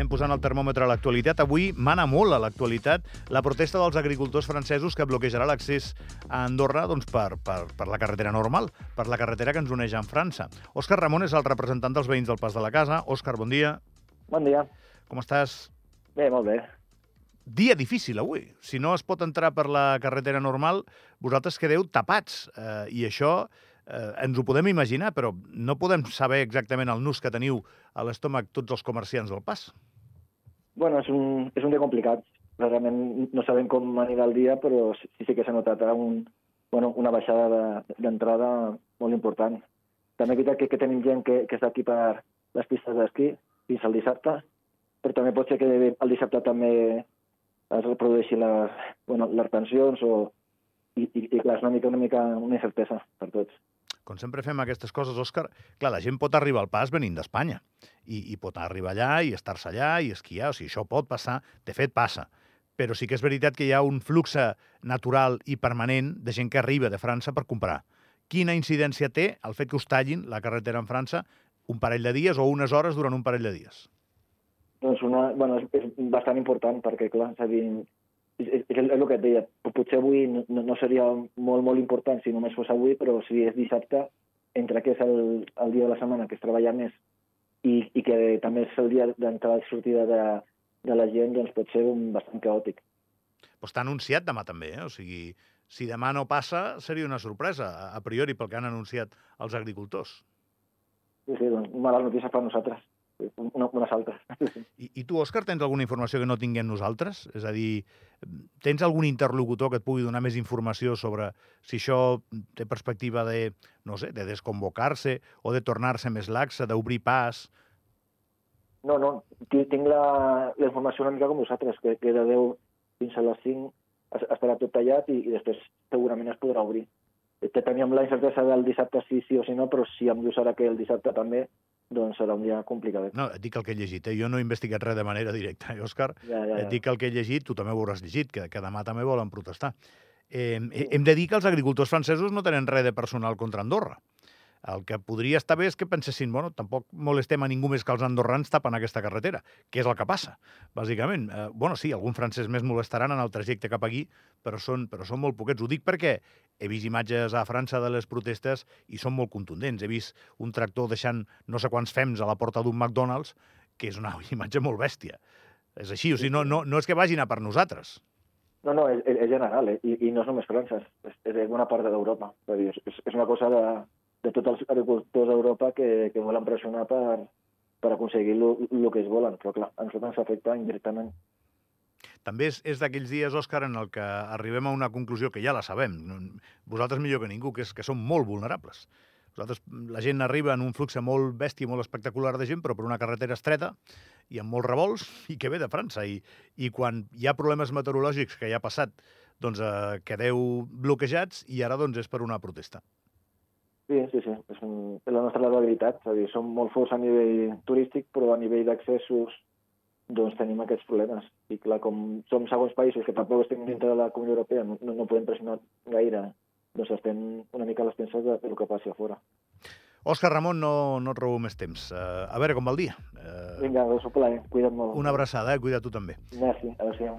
Anem posant el termòmetre a l'actualitat. Avui mana molt a l'actualitat la protesta dels agricultors francesos que bloquejarà l'accés a Andorra doncs, per, per, per la carretera normal, per la carretera que ens uneix amb França. Òscar Ramon és el representant dels veïns del Pas de la Casa. Òscar, bon dia. Bon dia. Com estàs? Bé, molt bé. Dia difícil avui. Si no es pot entrar per la carretera normal, vosaltres quedeu tapats. Eh, I això eh, ens ho podem imaginar, però no podem saber exactament el nus que teniu a l'estómac tots els comerciants del pas. Bueno, és un, és un dia complicat. Realment no sabem com anirà el dia, però sí, sí que s'ha notat un, bueno, una baixada d'entrada de, molt important. També és que, que tenim gent que, que està aquí per les pistes d'esquí fins al dissabte, però també pot ser que el dissabte també es reprodueixi les, bueno, les pensions o, i, i, i clar, és una mica, una mica una incertesa per tots. Com sempre fem aquestes coses, Òscar, clar, la gent pot arribar al pas venint d'Espanya i, i pot arribar allà i estar-se allà i esquiar, o sigui, això pot passar, de fet passa, però sí que és veritat que hi ha un flux natural i permanent de gent que arriba de França per comprar. Quina incidència té el fet que us tallin la carretera en França un parell de dies o unes hores durant un parell de dies? Doncs una, bueno, és, és bastant important perquè, clar, és a dir, és, és, el que et deia, potser avui no, no seria molt, molt important si només fos avui, però si és dissabte, entre que és el, el dia de la setmana que es treballa més i, i que també és el dia d'entrada i sortida de, de la gent, doncs pot ser un bastant caòtic. Però està anunciat demà també, eh? O sigui, si demà no passa, seria una sorpresa, a priori, pel que han anunciat els agricultors. Sí, sí, doncs males notícies per nosaltres una, unes altres. I, I tu, Òscar, tens alguna informació que no tinguem nosaltres? És a dir, tens algun interlocutor que et pugui donar més informació sobre si això té perspectiva de, no sé, de desconvocar-se o de tornar-se més laxa, d'obrir pas? No, no, tinc la, la informació una mica com vosaltres, que, que de 10 fins a les 5 estarà tot tallat i, i després segurament es podrà obrir. Teníem la incertesa del dissabte sí, sí o sí no, però si em dius ara que el dissabte també, doncs serà un dia complicat. No, et dic el que he llegit, eh? jo no he investigat res de manera directa, eh, Òscar? Ja, ja, ja. Et dic el que he llegit, tu també ho hauràs llegit, que, que demà també volen protestar. Eh, hem de dir que els agricultors francesos no tenen res de personal contra Andorra. El que podria estar bé és que pensessin, bueno, tampoc molestem a ningú més que els andorrans tapen aquesta carretera, que és el que passa, bàsicament. Eh, bueno, sí, algun francès més molestaran en el trajecte cap aquí, però són, però són molt poquets. Ho dic perquè he vist imatges a França de les protestes i són molt contundents. He vist un tractor deixant no sé quants fems a la porta d'un McDonald's, que és una imatge molt bèstia. És així, o sigui, no, no, no és que vagin a per nosaltres. No, no, és, és general, eh? I, i no és només França, és, és bona part d'Europa. És, és una cosa de, de tots els agricultors d'Europa que, que volen pressionar per, per aconseguir el que es volen, però clar, a nosaltres ens afecta indirectament. També és, és d'aquells dies, Òscar, en el que arribem a una conclusió que ja la sabem, vosaltres millor que ningú, que és que som molt vulnerables. Vosaltres, la gent arriba en un flux molt bèstia, molt espectacular de gent, però per una carretera estreta i amb molts revolts, i que ve de França. I, i quan hi ha problemes meteorològics, que ja ha passat, doncs eh, quedeu bloquejats i ara doncs és per una protesta. Sí, sí, sí. És, un, és la nostra debilitat. És a dir, som molt forts a nivell turístic, però a nivell d'accessos doncs tenim aquests problemes. I clar, com som segons països que tampoc estem dintre de la Comunitat Europea, no, no podem pressionar gaire, doncs estem una mica a les penses de, de lo que passi a fora. Òscar Ramon, no, no et robo més temps. Uh, a veure com va el dia. Uh, Vinga, és un plaer. Cuida't molt. Una abraçada, eh? Cuida tu també. Merci. Adéu-siau.